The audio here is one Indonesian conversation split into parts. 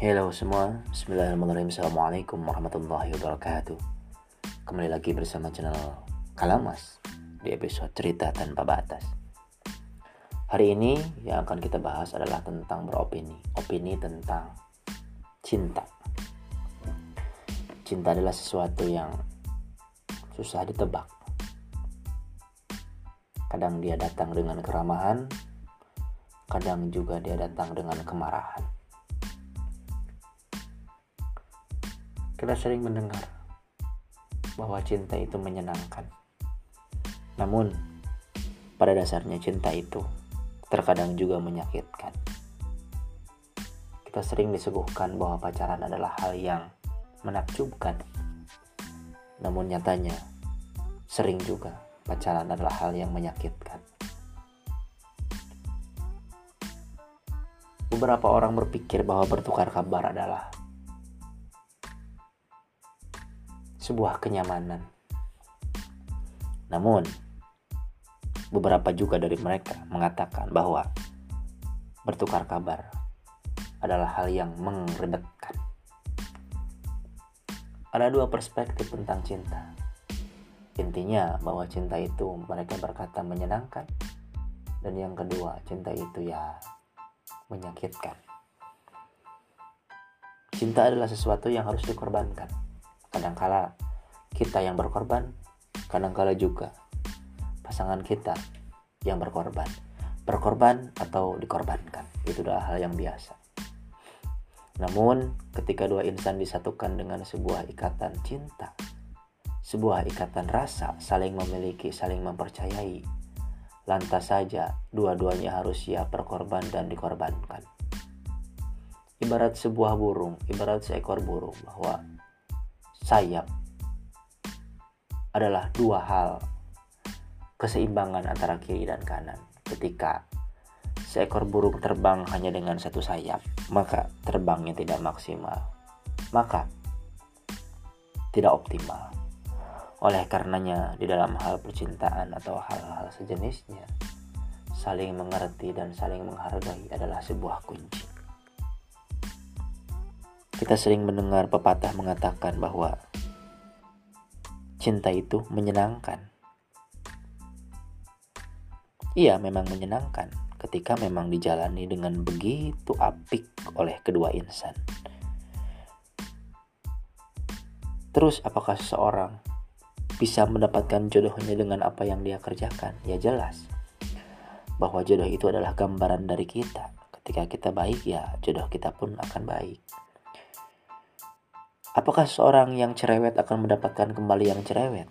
Halo semua, Bismillahirrahmanirrahim. Assalamualaikum warahmatullahi wabarakatuh. Kembali lagi bersama channel Kalamas Di episode cerita tanpa batas. Hari ini yang akan kita bahas adalah tentang beropini. Opini tentang cinta. Cinta adalah sesuatu yang susah ditebak. Kadang dia datang dengan keramahan Kadang juga dia datang dengan kemarahan Kita sering mendengar bahwa cinta itu menyenangkan. Namun, pada dasarnya cinta itu terkadang juga menyakitkan. Kita sering disuguhkan bahwa pacaran adalah hal yang menakjubkan. Namun nyatanya, sering juga pacaran adalah hal yang menyakitkan. Beberapa orang berpikir bahwa bertukar kabar adalah sebuah kenyamanan. Namun, beberapa juga dari mereka mengatakan bahwa bertukar kabar adalah hal yang mengrebetkan. Ada dua perspektif tentang cinta. Intinya bahwa cinta itu mereka berkata menyenangkan dan yang kedua cinta itu ya menyakitkan. Cinta adalah sesuatu yang harus dikorbankan kadangkala kita yang berkorban kadangkala juga pasangan kita yang berkorban. Berkorban atau dikorbankan itu adalah hal yang biasa. Namun ketika dua insan disatukan dengan sebuah ikatan cinta sebuah ikatan rasa saling memiliki saling mempercayai lantas saja dua-duanya harus siap berkorban dan dikorbankan. Ibarat sebuah burung ibarat seekor burung bahwa sayap adalah dua hal keseimbangan antara kiri dan kanan. Ketika seekor burung terbang hanya dengan satu sayap, maka terbangnya tidak maksimal. Maka tidak optimal. Oleh karenanya, di dalam hal percintaan atau hal-hal sejenisnya, saling mengerti dan saling menghargai adalah sebuah kunci. Kita sering mendengar pepatah mengatakan bahwa cinta itu menyenangkan. Iya, memang menyenangkan ketika memang dijalani dengan begitu apik oleh kedua insan. Terus apakah seseorang bisa mendapatkan jodohnya dengan apa yang dia kerjakan? Ya jelas. Bahwa jodoh itu adalah gambaran dari kita. Ketika kita baik ya jodoh kita pun akan baik. Apakah seorang yang cerewet akan mendapatkan kembali yang cerewet?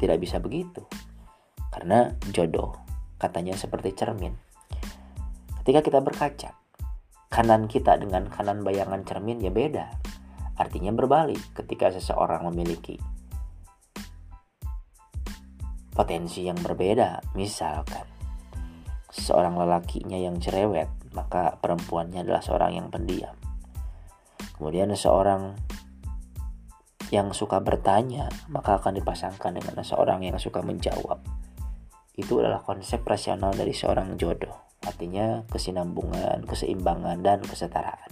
Tidak bisa begitu. Karena jodoh katanya seperti cermin. Ketika kita berkaca, kanan kita dengan kanan bayangan cermin ya beda. Artinya berbalik ketika seseorang memiliki potensi yang berbeda. Misalkan seorang lelakinya yang cerewet, maka perempuannya adalah seorang yang pendiam. Kemudian seorang yang suka bertanya, maka akan dipasangkan dengan seorang yang suka menjawab. Itu adalah konsep rasional dari seorang jodoh. Artinya kesinambungan, keseimbangan, dan kesetaraan.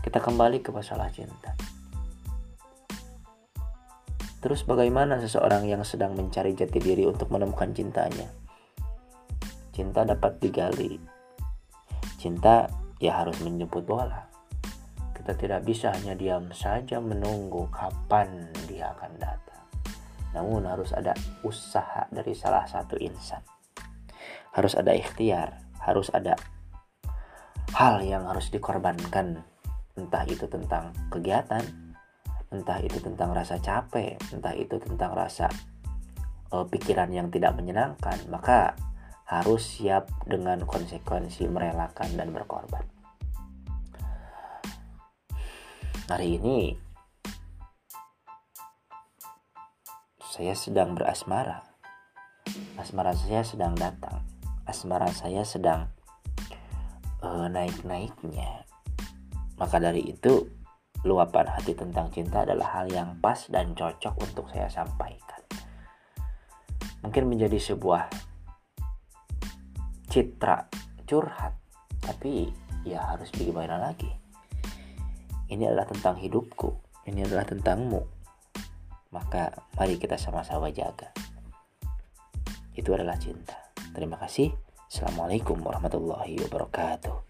Kita kembali ke masalah cinta. Terus bagaimana seseorang yang sedang mencari jati diri untuk menemukan cintanya? Cinta dapat digali. Cinta ya harus menjemput bola kita tidak bisa hanya diam saja menunggu kapan dia akan datang. Namun harus ada usaha dari salah satu insan. Harus ada ikhtiar, harus ada hal yang harus dikorbankan. Entah itu tentang kegiatan, entah itu tentang rasa capek, entah itu tentang rasa uh, pikiran yang tidak menyenangkan, maka harus siap dengan konsekuensi merelakan dan berkorban. Hari ini saya sedang berasmara. Asmara saya sedang datang. Asmara saya sedang uh, naik-naiknya. Maka dari itu, luapan hati tentang cinta adalah hal yang pas dan cocok untuk saya sampaikan. Mungkin menjadi sebuah citra curhat, tapi ya harus bagaimana lagi ini adalah tentang hidupku. Ini adalah tentangmu. Maka mari kita sama-sama jaga. Itu adalah cinta. Terima kasih. Assalamualaikum warahmatullahi wabarakatuh